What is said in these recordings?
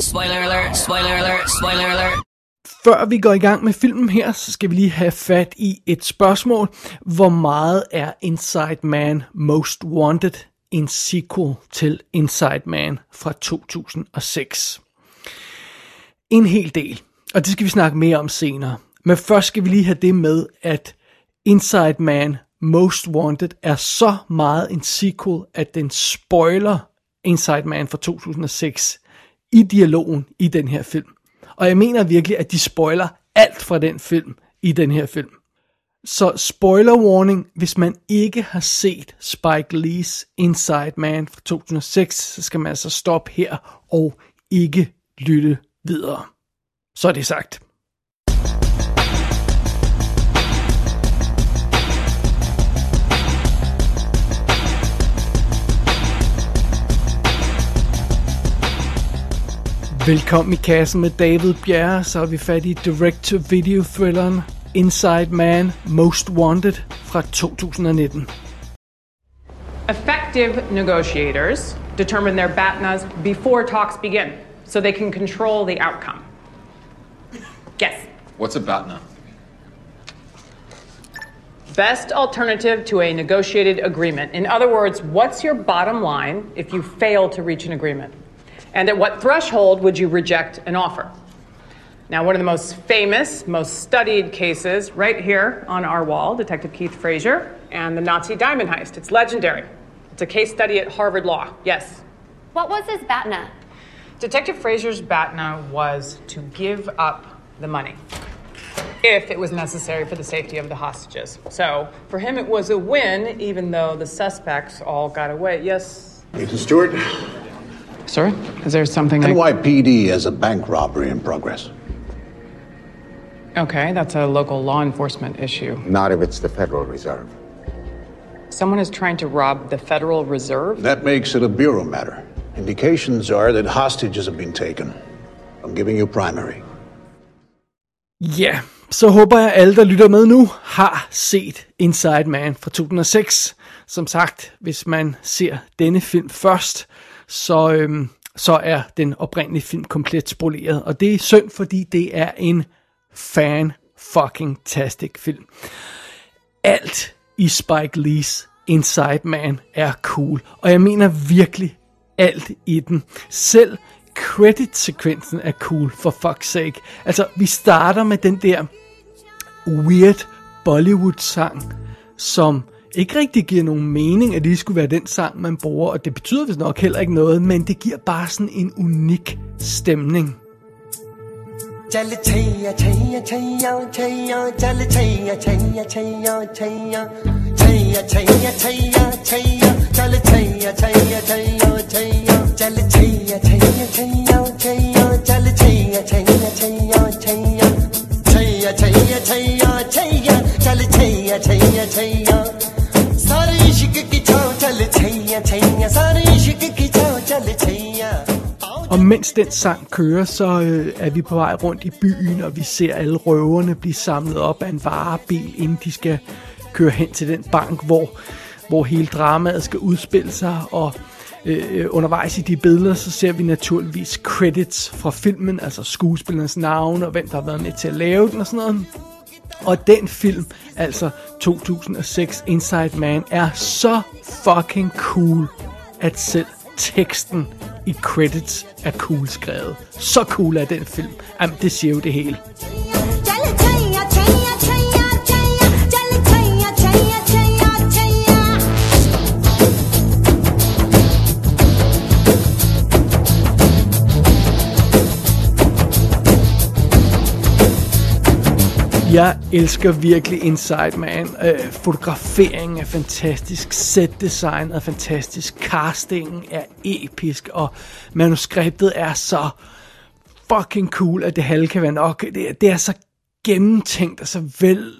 Spoiler alert, spoiler alert, spoiler alert. Før vi går i gang med filmen her, så skal vi lige have fat i et spørgsmål. Hvor meget er Inside Man Most Wanted en sequel til Inside Man fra 2006? En hel del, og det skal vi snakke mere om senere. Men først skal vi lige have det med, at Inside Man Most Wanted er så meget en sequel, at den spoiler Inside Man fra 2006 i dialogen i den her film. Og jeg mener virkelig, at de spoiler alt fra den film i den her film. Så spoiler warning, hvis man ikke har set Spike Lee's Inside Man fra 2006, så skal man altså stoppe her og ikke lytte videre. Så er det sagt. Velkommen i kassen med David Bjerre, så er vi fat i direct-to-video-thrilleren Inside Man Most Wanted fra 2019. Effective negotiators determine their BATNAs before talks begin so they can control the outcome. Guess. What's a BATNA? Best alternative to a negotiated agreement. In other words, what's your bottom line if you fail to reach an agreement? And at what threshold would you reject an offer? Now, one of the most famous, most studied cases right here on our wall, Detective Keith Frazier and the Nazi diamond heist. It's legendary. It's a case study at Harvard Law. Yes. What was his BATNA? Detective Frazier's BATNA was to give up the money if it was necessary for the safety of the hostages. So for him, it was a win, even though the suspects all got away. Yes. Agent Stewart, Sir, is there something? I... NYPD has a bank robbery in progress. Okay, that's a local law enforcement issue. Not if it's the Federal Reserve. Someone is trying to rob the Federal Reserve. That makes it a bureau matter. Indications are that hostages have been taken. I'm giving you primary. Ja, så håber jeg, at alle, der lytter med nu, har set Inside Man fra 2006. Som sagt, hvis man ser denne film først, så, øhm, så er den oprindelige film komplet spoleret. Og det er synd, fordi det er en fan fucking tastic film. Alt i Spike Lee's Inside Man er cool. Og jeg mener virkelig alt i den. Selv credit-sekvensen er cool, for fuck's sake. Altså, vi starter med den der weird Bollywood-sang, som ikke rigtig giver nogen mening, at det skulle være den sang, man bruger, og det betyder vist nok heller ikke noget, men det giver bare sådan en unik stemning. चल छैया छैया छैया छैया चल छैया छैया छैया छैया छैया छैया छैया छैया चल छैया छैया छैया छैया चल छैया छैया छैया छैया चल छैया छैया छैया Chaiyya mens den sang kører, så øh, er vi på vej rundt i byen, og vi ser alle røverne blive samlet op af en varebil, inden de skal køre hen til den bank, hvor, hvor hele dramaet skal udspille sig. Og øh, undervejs i de billeder, så ser vi naturligvis credits fra filmen, altså skuespillernes navn og hvem der har været med til at lave den og sådan noget. Og den film, altså 2006 Inside Man, er så fucking cool, at selv teksten i credits er cool skrevet. Så cool er den film. Jamen, det siger jo det hele. Jeg elsker virkelig Inside Man. Øh, fotograferingen er fantastisk, setdesign er fantastisk, castingen er episk, og manuskriptet er så fucking cool, at det halve kan være nok. Det, det er så gennemtænkt og så vel,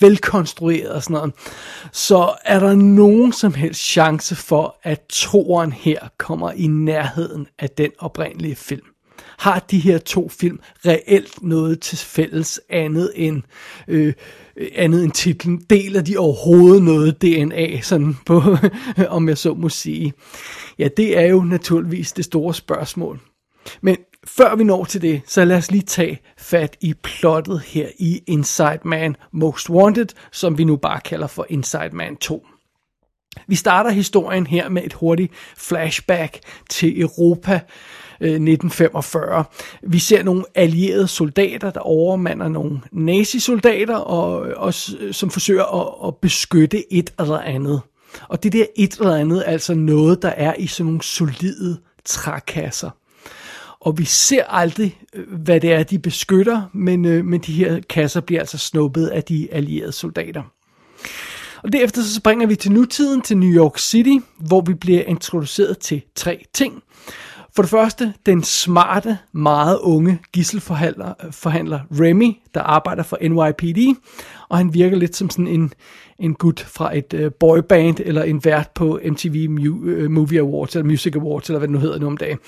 velkonstrueret og sådan noget. Så er der nogen som helst chance for, at toren her kommer i nærheden af den oprindelige film? Har de her to film reelt noget til fælles andet end øh, andet end titlen? Deler de overhovedet noget DNA, sådan på, om jeg så må sige? Ja, det er jo naturligvis det store spørgsmål. Men før vi når til det, så lad os lige tage fat i plottet her i Inside Man Most Wanted, som vi nu bare kalder for Inside Man 2. Vi starter historien her med et hurtigt flashback til Europa øh, 1945. Vi ser nogle allierede soldater, der overmander nogle nazisoldater, og, og, som forsøger at, at beskytte et eller andet. Og det der et eller andet er altså noget, der er i sådan nogle solide trækasser. Og vi ser aldrig, øh, hvad det er, de beskytter, men, øh, men de her kasser bliver altså snuppet af de allierede soldater. Og derefter så springer vi til nutiden, til New York City, hvor vi bliver introduceret til tre ting. For det første, den smarte, meget unge gisselforhandler øh, forhandler Remy, der arbejder for NYPD, og han virker lidt som sådan en, en gut fra et uh, boyband, eller en vært på MTV Mu- øh, Movie Awards, eller Music Awards, eller hvad det nu hedder nu om dagen.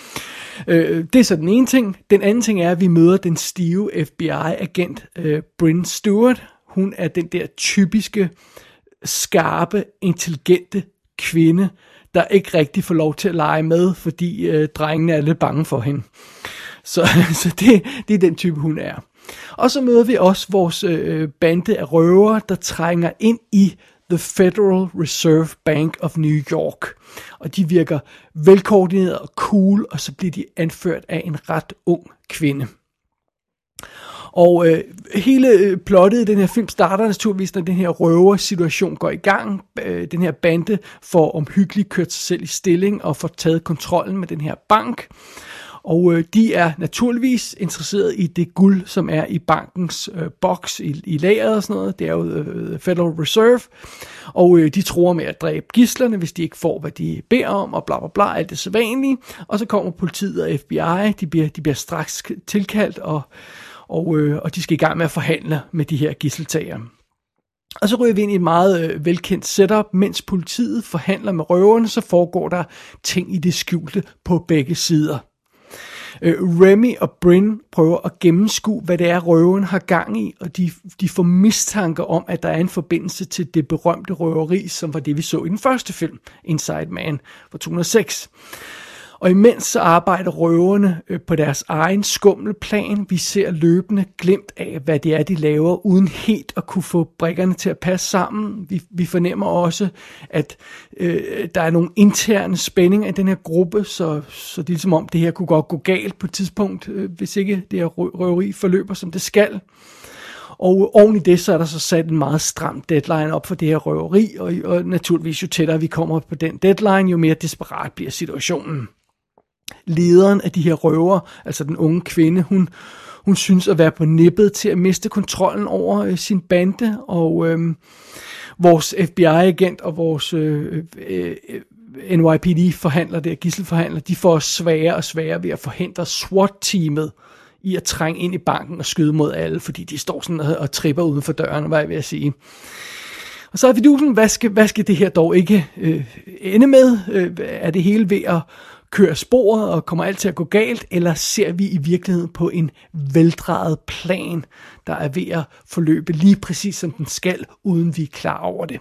Øh, det er så den ene ting. Den anden ting er, at vi møder den stive FBI-agent øh, Bryn Stewart. Hun er den der typiske skarpe, intelligente kvinde, der ikke rigtig får lov til at lege med, fordi øh, drengene er lidt bange for hende. Så, så det, det er den type, hun er. Og så møder vi også vores øh, bande af røvere, der trænger ind i The Federal Reserve Bank of New York. Og de virker velkoordineret og cool, og så bliver de anført af en ret ung kvinde. Og øh, hele øh, plottet i den her film starter naturligvis, når den her røver-situation går i gang. Øh, den her bande får omhyggeligt kørt sig selv i stilling og får taget kontrollen med den her bank. Og øh, de er naturligvis interesseret i det guld, som er i bankens øh, boks i, i lageret og sådan noget. Det er jo øh, Federal Reserve. Og øh, de tror med at dræbe gislerne, hvis de ikke får, hvad de beder om, og bla bla bla, alt det sædvanlige. Og så kommer politiet og FBI, de bliver, de bliver straks tilkaldt, og, og, øh, og de skal i gang med at forhandle med de her gisseltagere. Og så ryger vi ind i et meget øh, velkendt setup. Mens politiet forhandler med røverne, så foregår der ting i det skjulte på begge sider. Øh, Remy og Bryn prøver at gennemskue, hvad det er, røven har gang i, og de, de får mistanke om, at der er en forbindelse til det berømte røveri, som var det, vi så i den første film, Inside Man fra 2006. Og imens så arbejder røverne øh, på deres egen skummelplan. Vi ser løbende glemt af, hvad det er, de laver, uden helt at kunne få brikkerne til at passe sammen. Vi, vi fornemmer også, at øh, der er nogle interne spændinger i den her gruppe, så, så det er som om, det her kunne godt gå galt på et tidspunkt, øh, hvis ikke det her røveri forløber, som det skal. Og øh, oven i det, så er der så sat en meget stram deadline op for det her røveri, og, og naturligvis jo tættere vi kommer på den deadline, jo mere desperat bliver situationen lederen af de her røver, altså den unge kvinde, hun, hun synes at være på nippet til at miste kontrollen over øh, sin bande, og øh, vores FBI-agent og vores øh, øh, øh NYPD-forhandler, der gisselforhandler, de får svære og svære ved at forhindre SWAT-teamet i at trænge ind i banken og skyde mod alle, fordi de står sådan og, og tripper uden for døren, hvad jeg vil sige. Og så er vidusen, hvad skal, hvad skal det her dog ikke øh, ende med? Øh, er det hele ved at kører sporet, og kommer alt til at gå galt, eller ser vi i virkeligheden på en veldrejet plan, der er ved at forløbe lige præcis som den skal, uden vi er klar over det?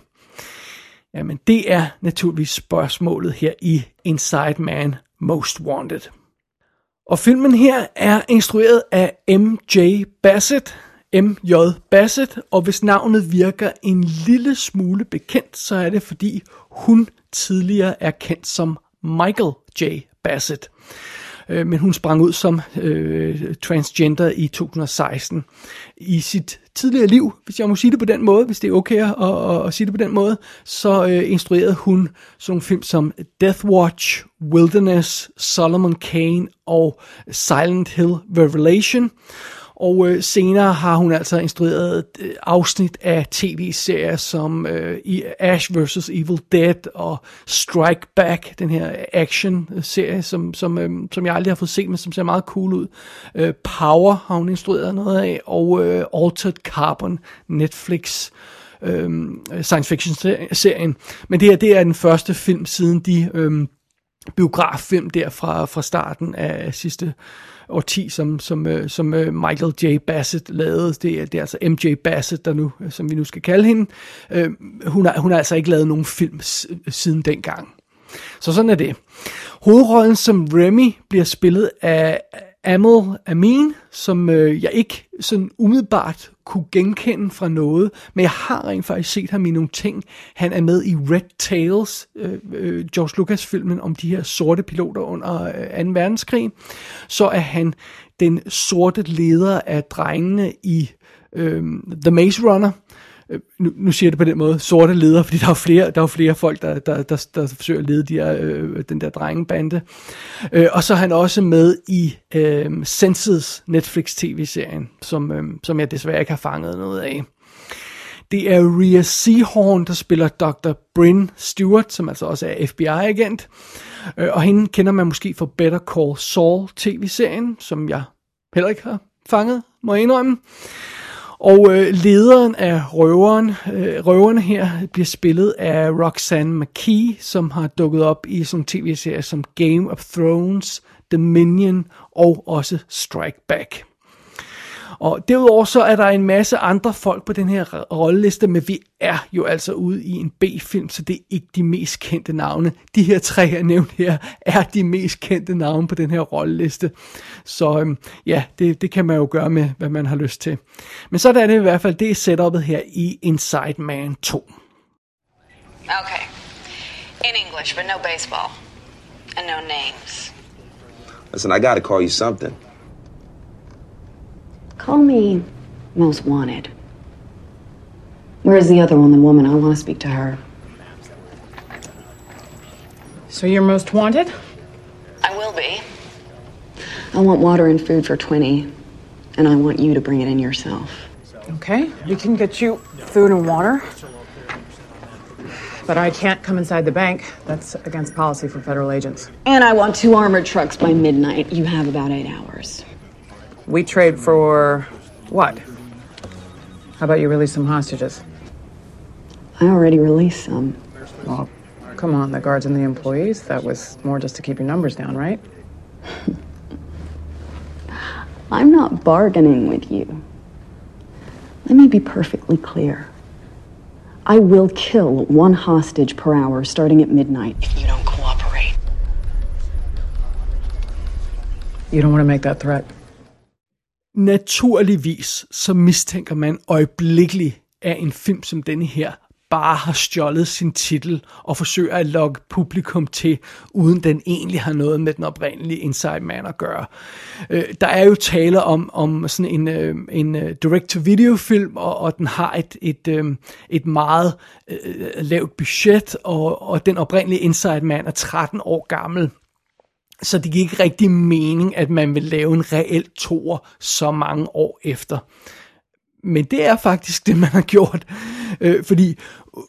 Jamen, det er naturligvis spørgsmålet her i Inside Man Most Wanted. Og filmen her er instrueret af M.J. Bassett, M.J. Bassett, og hvis navnet virker en lille smule bekendt, så er det fordi hun tidligere er kendt som Michael J. Bassett. Øh, Men hun sprang ud som øh, transgender i 2016. I sit tidligere liv, hvis jeg må sige det på den måde, hvis det er okay at, at, at sige det på den måde, så øh, instruerede hun sådan nogle film som Death Watch, Wilderness, Solomon Kane og Silent Hill Revelation. Og øh, senere har hun altså instrueret øh, afsnit af tv-serier som øh, i Ash vs. Evil Dead og Strike Back, den her action-serie, som, som, øh, som jeg aldrig har fået set, men som ser meget cool ud. Øh, Power har hun instrueret noget af, og øh, Altered Carbon, Netflix øh, science fiction-serien. Men det her, det er den første film siden de... Øh, biograffilm der fra, fra starten af sidste årti, som, som, øh, som øh, Michael J. Bassett lavede. Det er, det er altså MJ Bassett, der nu, øh, som vi nu skal kalde hende. Øh, hun, har, hun har altså ikke lavet nogen film s- øh, siden dengang. Så sådan er det. Hovedrollen som Remy bliver spillet af Amal Amin, som øh, jeg ikke sådan umiddelbart kunne genkende fra noget, men jeg har rent faktisk set ham i nogle ting. Han er med i Red Tails, øh, øh, George Lucas-filmen om de her sorte piloter under øh, 2. verdenskrig. Så er han den sorte leder af drengene i øh, The Maze Runner, øh, Øh, nu, nu siger jeg det på den måde, sorte ledere, fordi der er flere, der er flere folk, der, der, der, der forsøger at lede de her, øh, den der drengebande. Øh, og så er han også med i øh, Senses Netflix-tv-serien, som, øh, som jeg desværre ikke har fanget noget af. Det er Rhea Seahorn, der spiller Dr. Bryn Stewart, som altså også er FBI-agent. Øh, og hende kender man måske fra Better Call Saul tv-serien, som jeg heller ikke har fanget, må jeg indrømme. Og øh, lederen af røveren, øh, røverne her bliver spillet af Roxanne McKee, som har dukket op i sådan tv-serier som Game of Thrones, Dominion og også Strike Back. Og derudover så er der en masse andre folk på den her rolleliste, men vi er jo altså ude i en B-film, så det er ikke de mest kendte navne. De her tre, jeg nævnt her, er de mest kendte navne på den her rolleliste. Så øhm, ja, det, det kan man jo gøre med, hvad man har lyst til. Men så er det i hvert fald, det er setupet her i Inside Man 2. Okay. In English, but no baseball. And no names. Listen, I gotta call you something. Call me most wanted. Where's the other one, the woman? I want to speak to her. So you're most wanted? I will be. I want water and food for 20, and I want you to bring it in yourself. Okay, we can get you food and water. But I can't come inside the bank. That's against policy for federal agents. And I want two armored trucks by midnight. You have about eight hours. We trade for what? How about you release some hostages? I already released some. Well, come on, the guards and the employees. That was more just to keep your numbers down, right? I'm not bargaining with you. Let me be perfectly clear. I will kill one hostage per hour starting at midnight if you don't cooperate. You don't want to make that threat. Naturligvis så mistænker man øjeblikkeligt, at en film som denne her bare har stjålet sin titel og forsøger at lokke publikum til, uden den egentlig har noget med den oprindelige Inside Man at gøre. Øh, der er jo tale om, om sådan en, øh, en øh, direct-to-video-film, og, og den har et, et, øh, et meget øh, lavt budget, og, og den oprindelige Inside Man er 13 år gammel. Så det giver ikke rigtig mening, at man vil lave en reel toer så mange år efter. Men det er faktisk det, man har gjort. Øh, fordi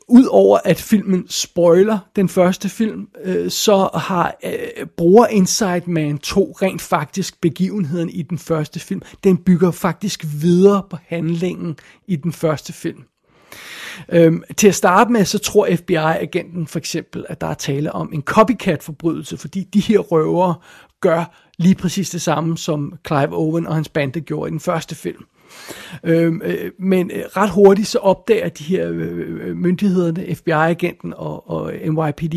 udover at filmen spoiler den første film, øh, så har øh, bruger Inside Man 2 rent faktisk begivenheden i den første film. Den bygger faktisk videre på handlingen i den første film. Øhm, til at starte med, så tror FBI-agenten for eksempel, at der er tale om en copycat-forbrydelse, fordi de her røvere gør lige præcis det samme, som Clive Owen og hans bande gjorde i den første film. Øhm, øh, men øh, ret hurtigt så opdager de her øh, øh myndighederne, FBI-agenten og, og NYPD,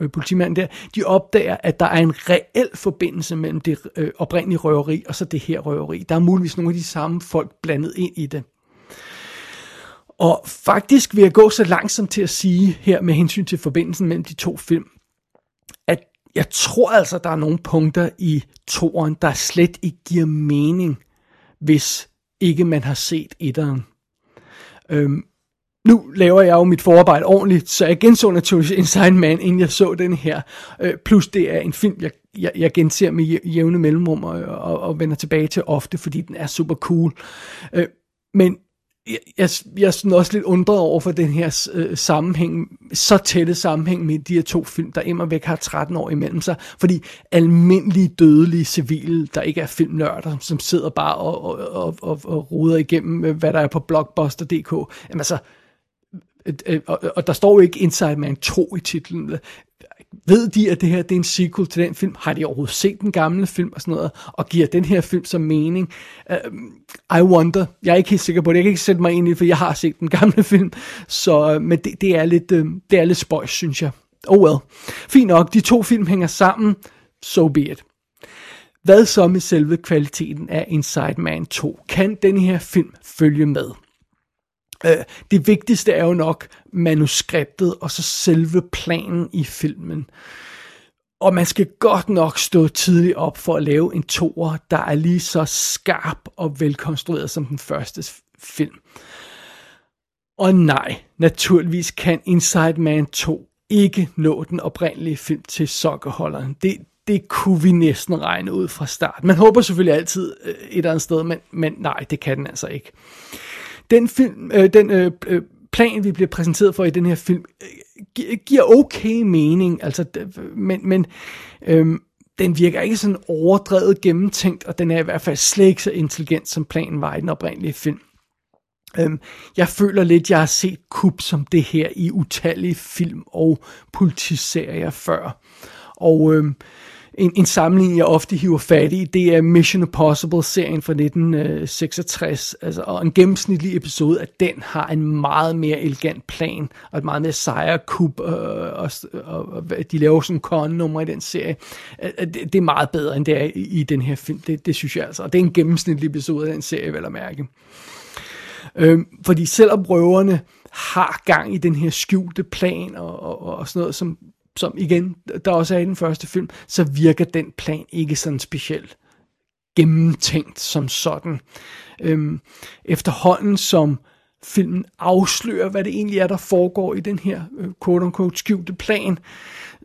øh, politimanden der, de opdager, at der er en reel forbindelse mellem det øh, oprindelige røveri og så det her røveri. Der er muligvis nogle af de samme folk blandet ind i det. Og faktisk vil jeg gå så langsomt til at sige her med hensyn til forbindelsen mellem de to film, at jeg tror altså, der er nogle punkter i toren, der slet ikke giver mening, hvis ikke man har set etteren. Øhm, nu laver jeg jo mit forarbejde ordentligt, så jeg genså naturligvis Inside Man, inden jeg så den her. Øh, plus det er en film, jeg, jeg, jeg genser med jævne mellemrum og, og, og vender tilbage til ofte, fordi den er super cool. Øh, men jeg, jeg, jeg er sådan også lidt undret over for den her øh, sammenhæng, så tætte sammenhæng med de her to film, der immer væk har 13 år imellem sig. Fordi almindelige dødelige civile, der ikke er filmnørder, som sidder bare og, og, og, og, og ruder igennem, øh, hvad der er på blockbuster.dk, jamen altså, øh, øh, og, og der står jo ikke Inside Man 2 i titlen. Ved de, at det her det er en sequel til den film? Har de overhovedet set den gamle film og sådan noget? Og giver den her film som mening? Uh, I wonder. Jeg er ikke helt sikker på det. Jeg kan ikke sætte mig ind i det, for jeg har set den gamle film. Så, uh, men det, det, er lidt, uh, det er lidt spøjs, synes jeg. Oh well. Fint nok. De to film hænger sammen. So be it. Hvad så med selve kvaliteten af Inside Man 2? Kan den her film følge med? Øh, det vigtigste er jo nok manuskriptet og så selve planen i filmen. Og man skal godt nok stå tidligt op for at lave en toer, der er lige så skarp og velkonstrueret som den første film. Og nej, naturligvis kan Inside Man 2 ikke nå den oprindelige film til sokkerholderen. Det, det kunne vi næsten regne ud fra start. Man håber selvfølgelig altid øh, et eller andet sted, men, men nej, det kan den altså ikke. Den, film, øh, den øh, øh, plan, vi bliver præsenteret for i den her film, øh, giver okay mening, altså, men, men øh, den virker ikke sådan overdrevet gennemtænkt, og den er i hvert fald slet ikke så intelligent, som planen var i den oprindelige film. Øhm, jeg føler lidt, jeg har set kub som det her i utallige film og politiserier før. Og øhm, en, en sammenligning, jeg ofte hiver fat i, det er Mission Impossible-serien fra 1966. Altså, og en gennemsnitlig episode af den har en meget mere elegant plan, og et meget mere sejre kub, øh, og, og, og, de laver sådan con-nummer i den serie. Det, det er meget bedre, end det er i, i den her film, det, det synes jeg altså. Og det er en gennemsnitlig episode af den serie, vel at mærke. Øh, fordi selvom røverne har gang i den her skjulte plan og, og, og sådan noget, som, som igen, der også er i den første film, så virker den plan ikke sådan specielt gennemtænkt som sådan. Øhm, efterhånden som filmen afslører, hvad det egentlig er, der foregår i den her øh, quote-unquote skjulte plan,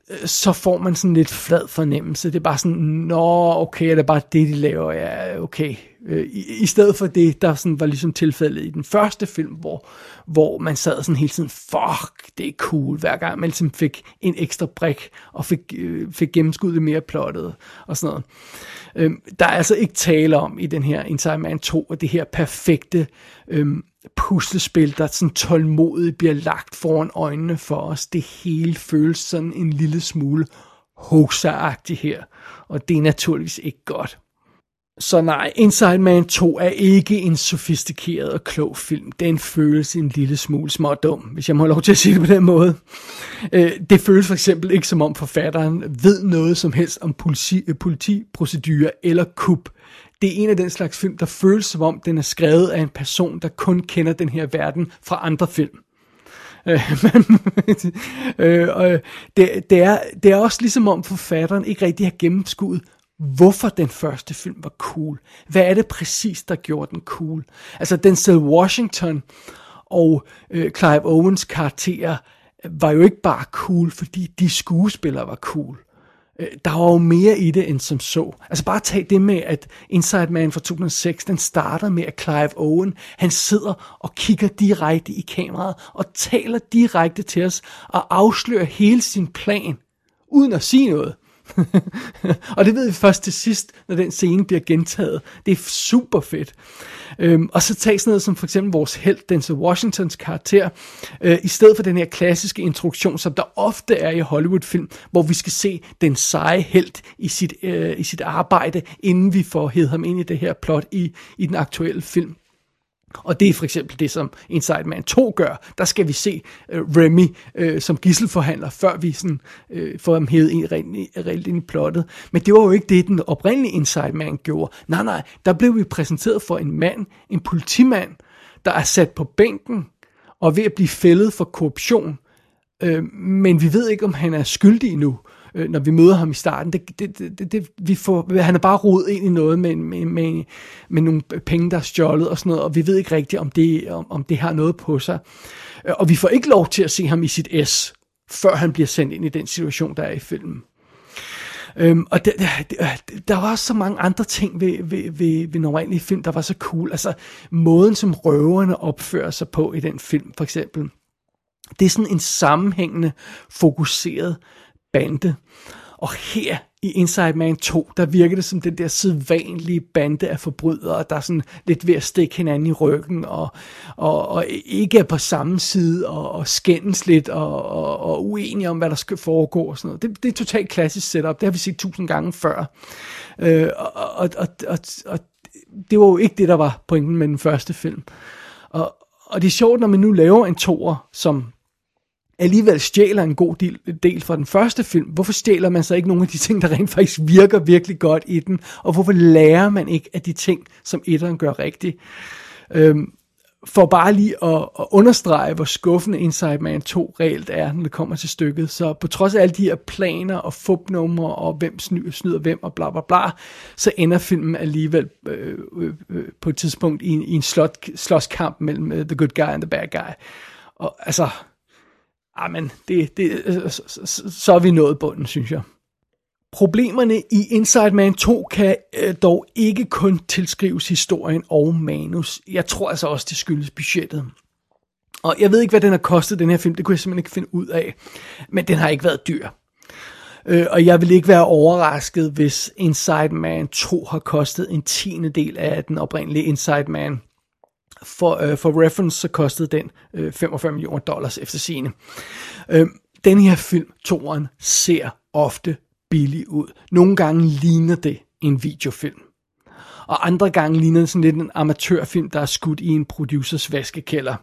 Øh, så får man sådan lidt flad fornemmelse. Det er bare sådan, nå, okay, er det bare det, de laver? Ja, okay, øh, i, I stedet for det, der sådan var ligesom tilfældet i den første film, hvor, hvor man sad sådan hele tiden, fuck, det er cool, hver gang man ligesom fik en ekstra brik, og fik, øh, fik gennemskuddet mere plottet, og sådan noget. Øh, der er altså ikke tale om i den her Inside Man 2, at det her perfekte øh, puslespil, der sådan tålmodigt bliver lagt foran øjnene for os. Det hele føles sådan en lille smule hoaxer her, og det er naturligvis ikke godt. Så nej, Inside Man 2 er ikke en sofistikeret og klog film. Den føles en lille smule dum, hvis jeg må have lov til at sige det på den måde. Øh, det føles for eksempel ikke som om forfatteren ved noget som helst om politi, øh, politiprocedurer eller kup. Det er en af den slags film, der føles som om den er skrevet af en person, der kun kender den her verden fra andre film. Øh, og øh, øh, det, det, er, det er også ligesom om forfatteren ikke rigtig har gennemskuet, hvorfor den første film var cool. Hvad er det præcis, der gjorde den cool? Altså Denzel Washington og øh, Clive Owens karakterer var jo ikke bare cool, fordi de skuespillere var cool. Øh, der var jo mere i det end som så. Altså bare tag det med, at Inside Man fra 2006, den starter med, at Clive Owen, han sidder og kigger direkte i kameraet og taler direkte til os og afslører hele sin plan, uden at sige noget. og det ved vi først til sidst, når den scene bliver gentaget. Det er super fedt. Øhm, og så tages noget som for eksempel vores held, Denzel Washingtons karakter, øh, i stedet for den her klassiske introduktion, som der ofte er i Hollywood-film, hvor vi skal se den seje held i sit, øh, i sit arbejde, inden vi får hed ham ind i det her plot i, i den aktuelle film. Og det er for eksempel det, som Inside Man 2 gør. Der skal vi se uh, Remy uh, som gisselforhandler, før vi sådan, uh, får ham hævet ind, reelt ind i plottet. Men det var jo ikke det, den oprindelige Inside Man gjorde. Nej, nej, der blev vi præsenteret for en mand, en politimand, der er sat på bænken og ved at blive fældet for korruption. Uh, men vi ved ikke, om han er skyldig endnu øh, når vi møder ham i starten. Det, det, det, det, vi får, han er bare rodet ind i noget med, med, med, med nogle penge, der er stjålet og sådan noget, og vi ved ikke rigtigt, om det, om, om det har noget på sig. Øh, og vi får ikke lov til at se ham i sit S, før han bliver sendt ind i den situation, der er i filmen. Øhm, og der, der, øh, der var så mange andre ting ved, ved, ved, ved normale film, der var så cool. Altså måden, som røverne opfører sig på i den film, for eksempel. Det er sådan en sammenhængende, fokuseret bande. Og her i Inside Man 2, der virker det som den der sædvanlige bande af forbrydere, der er sådan lidt ved at stikke hinanden i ryggen, og, og, og ikke er på samme side, og, og skændes lidt, og, og, og uenige om, hvad der skal foregå, og sådan noget. Det, det er totalt klassisk setup, det har vi set tusind gange før. Øh, og, og, og, og, og det var jo ikke det, der var pointen med den første film. Og, og det er sjovt, når man nu laver en toer, som alligevel stjæler en god del, del fra den første film, hvorfor stjæler man så ikke nogle af de ting, der rent faktisk virker virkelig godt i den? Og hvorfor lærer man ikke af de ting, som etteren gør rigtigt? Øhm, for bare lige at, at understrege, hvor skuffende Inside Man 2 reelt er, når det kommer til stykket. Så på trods af alle de her planer og fupnumre og hvem snyder, snyder hvem og bla bla bla, så ender filmen alligevel øh, øh, øh, på et tidspunkt i, en- i en slot, slåskamp mellem uh, the good guy and the bad guy. Og altså, Ah, amen, det, det, så, så, så er vi nået bunden, synes jeg. Problemerne i Inside Man 2 kan øh, dog ikke kun tilskrives historien og manus. Jeg tror altså også, det skyldes budgettet. Og jeg ved ikke, hvad den har kostet, den her film. Det kunne jeg simpelthen ikke finde ud af. Men den har ikke været dyr. Øh, og jeg vil ikke være overrasket, hvis Inside Man 2 har kostet en tiende del af den oprindelige Inside Man. For, øh, for reference, så kostede den øh, 45 millioner dollars efter sine. Øh, den her film, toeren, ser ofte billig ud. Nogle gange ligner det en videofilm. Og andre gange ligner det sådan lidt en amatørfilm, der er skudt i en producers vaskekælder.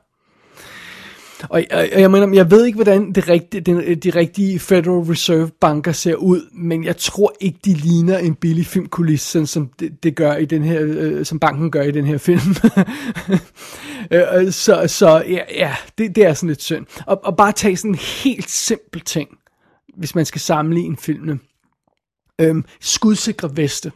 Og, og, og jeg mener, jeg ved ikke, hvordan det rigtige, den, de rigtige Federal Reserve banker ser ud, men jeg tror ikke, de ligner en billig filmkulisse, sådan som det, det gør i den her, øh, som banken gør i den her film. Øh, øh, så så ja, ja det, det er sådan lidt synd. Og, og bare tage sådan en helt simpel ting, hvis man skal sammenligne filmene. Øhm, skudsikre veste.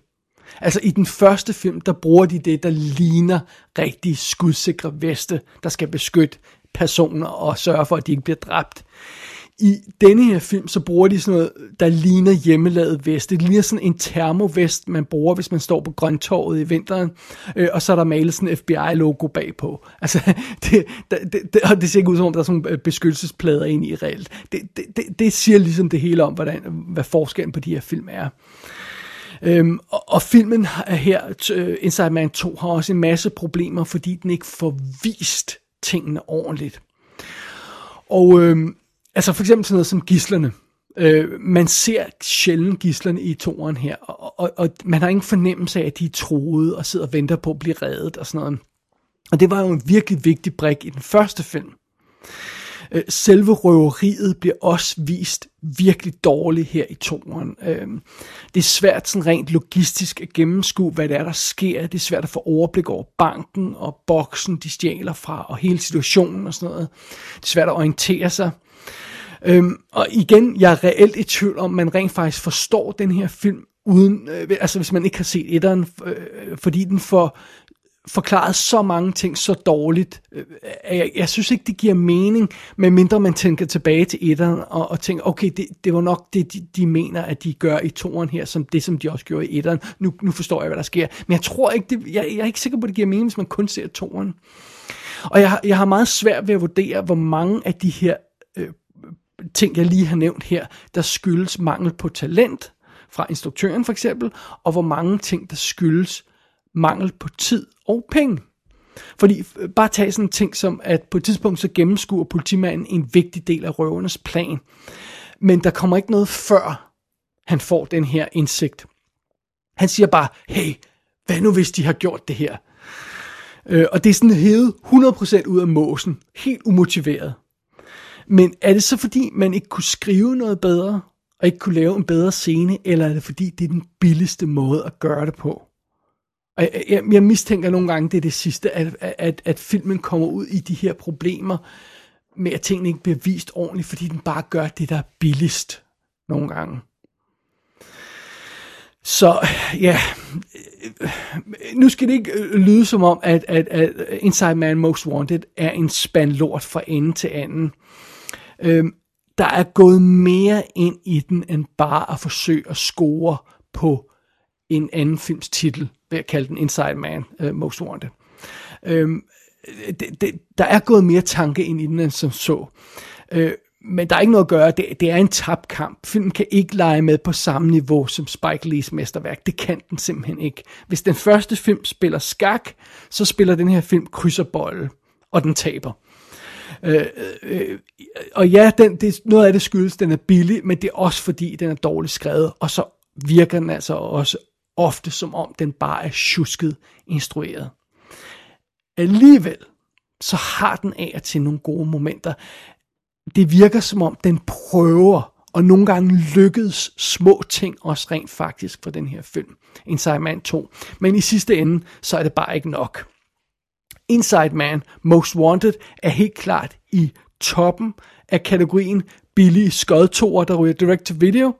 Altså i den første film, der bruger de det, der ligner rigtig skudsikre veste, der skal beskytte personer og sørge for, at de ikke bliver dræbt. I denne her film, så bruger de sådan noget, der ligner hjemmelavet vest. Det ligner sådan en termovest, man bruger, hvis man står på Grøntorvet i vinteren, øh, og så er der malet sådan en FBI-logo bagpå. Altså, det, det, det, og det ser ikke ud som om, der er sådan nogle øh, beskyttelsesplader ind i reelt. Det, det, det, det siger ligesom det hele om, hvordan, hvad forskellen på de her film er. Øhm, og, og filmen er her, øh, Inside Man 2, har også en masse problemer, fordi den ikke får vist tingene ordentligt. Og øh, altså for eksempel sådan noget som gislerne. Øh, man ser sjældent gislerne i toren her, og, og, og man har ingen fornemmelse af, at de er troede og sidder og venter på at blive reddet og sådan noget. Og det var jo en virkelig vigtig brik i den første film. Øh, Selve røveriet bliver også vist virkelig dårligt her i toren. Øh, Det er svært sådan rent logistisk at gennemskue, hvad det er, der sker. Det er svært at få overblik over banken og boksen, de stjæler fra, og hele situationen og sådan noget. Det er svært at orientere sig. Øhm, og igen, jeg er reelt i tvivl om, man rent faktisk forstår den her film, uden, øh, altså hvis man ikke har set etteren, øh, fordi den får forklaret så mange ting så dårligt. Øh, øh, jeg, jeg synes ikke, det giver mening, medmindre man tænker tilbage til etteren og, og tænker, okay, det, det var nok det, de, de mener, at de gør i toeren her, som det, som de også gjorde i etteren. Nu, nu forstår jeg, hvad der sker. Men jeg tror ikke, det, jeg, jeg er ikke sikker på, at det giver mening, hvis man kun ser toeren. Og jeg, jeg har meget svært ved at vurdere, hvor mange af de her øh, ting, jeg lige har nævnt her, der skyldes mangel på talent fra instruktøren for eksempel, og hvor mange ting, der skyldes mangel på tid og penge. Fordi bare tag sådan en ting som, at på et tidspunkt så gennemskuer politimanden en vigtig del af røvernes plan. Men der kommer ikke noget før han får den her indsigt. Han siger bare, hey, hvad nu hvis de har gjort det her? Øh, og det er sådan hævet 100% ud af måsen. Helt umotiveret. Men er det så fordi, man ikke kunne skrive noget bedre, og ikke kunne lave en bedre scene, eller er det fordi, det er den billigste måde at gøre det på? Og jeg, jeg, jeg mistænker nogle gange, det er det sidste, at, at, at filmen kommer ud i de her problemer, med at tingene ikke bliver vist ordentligt, fordi den bare gør det, der er billigst nogle gange. Så ja, nu skal det ikke øh, lyde som om, at, at, at Inside Man Most Wanted er en spand lort fra ende til anden. Øhm, der er gået mere ind i den, end bare at forsøge at score på en anden films titel, ved at kalde den Inside Man uh, Most Wanted. Øhm, det, det, der er gået mere tanke ind i den, end som så. Øh, men der er ikke noget at gøre. Det, det er en tabt kamp. Filmen kan ikke lege med på samme niveau som Spike Lees mesterværk. Det kan den simpelthen ikke. Hvis den første film spiller skak, så spiller den her film krydserbolle, og den taber. Øh, øh, og ja, den, det, noget af det skyldes, den er billig, men det er også fordi, den er dårligt skrevet, og så virker den altså også ofte som om, den bare er tjusket instrueret. Alligevel, så har den af og til nogle gode momenter. det virker som om, den prøver, og nogle gange lykkedes små ting også rent faktisk for den her film, Inside Man 2. Men i sidste ende, så er det bare ikke nok. Inside Man Most Wanted er helt klart i toppen af kategorien billige skodtoer, der ryger direct to video.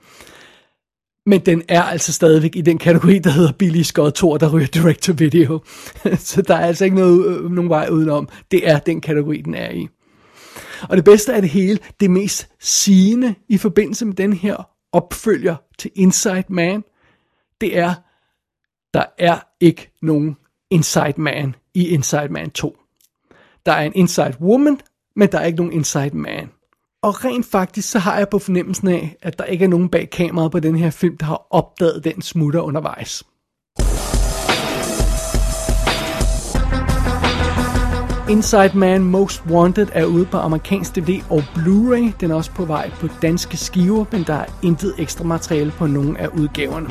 Men den er altså stadigvæk i den kategori, der hedder billige skodtoer, der ryger direct to video. Så der er altså ikke noget, øh, nogen vej udenom. Det er den kategori, den er i. Og det bedste af det hele, det mest sigende i forbindelse med den her opfølger til Inside Man, det er, der er ikke nogen Inside Man i Inside Man 2. Der er en Inside Woman, men der er ikke nogen Inside Man. Og rent faktisk, så har jeg på fornemmelsen af, at der ikke er nogen bag kameraet på den her film, der har opdaget den smutter undervejs. Inside Man Most Wanted er ude på amerikansk DVD og Blu-ray. Den er også på vej på danske skiver, men der er intet ekstra materiale på nogen af udgaverne.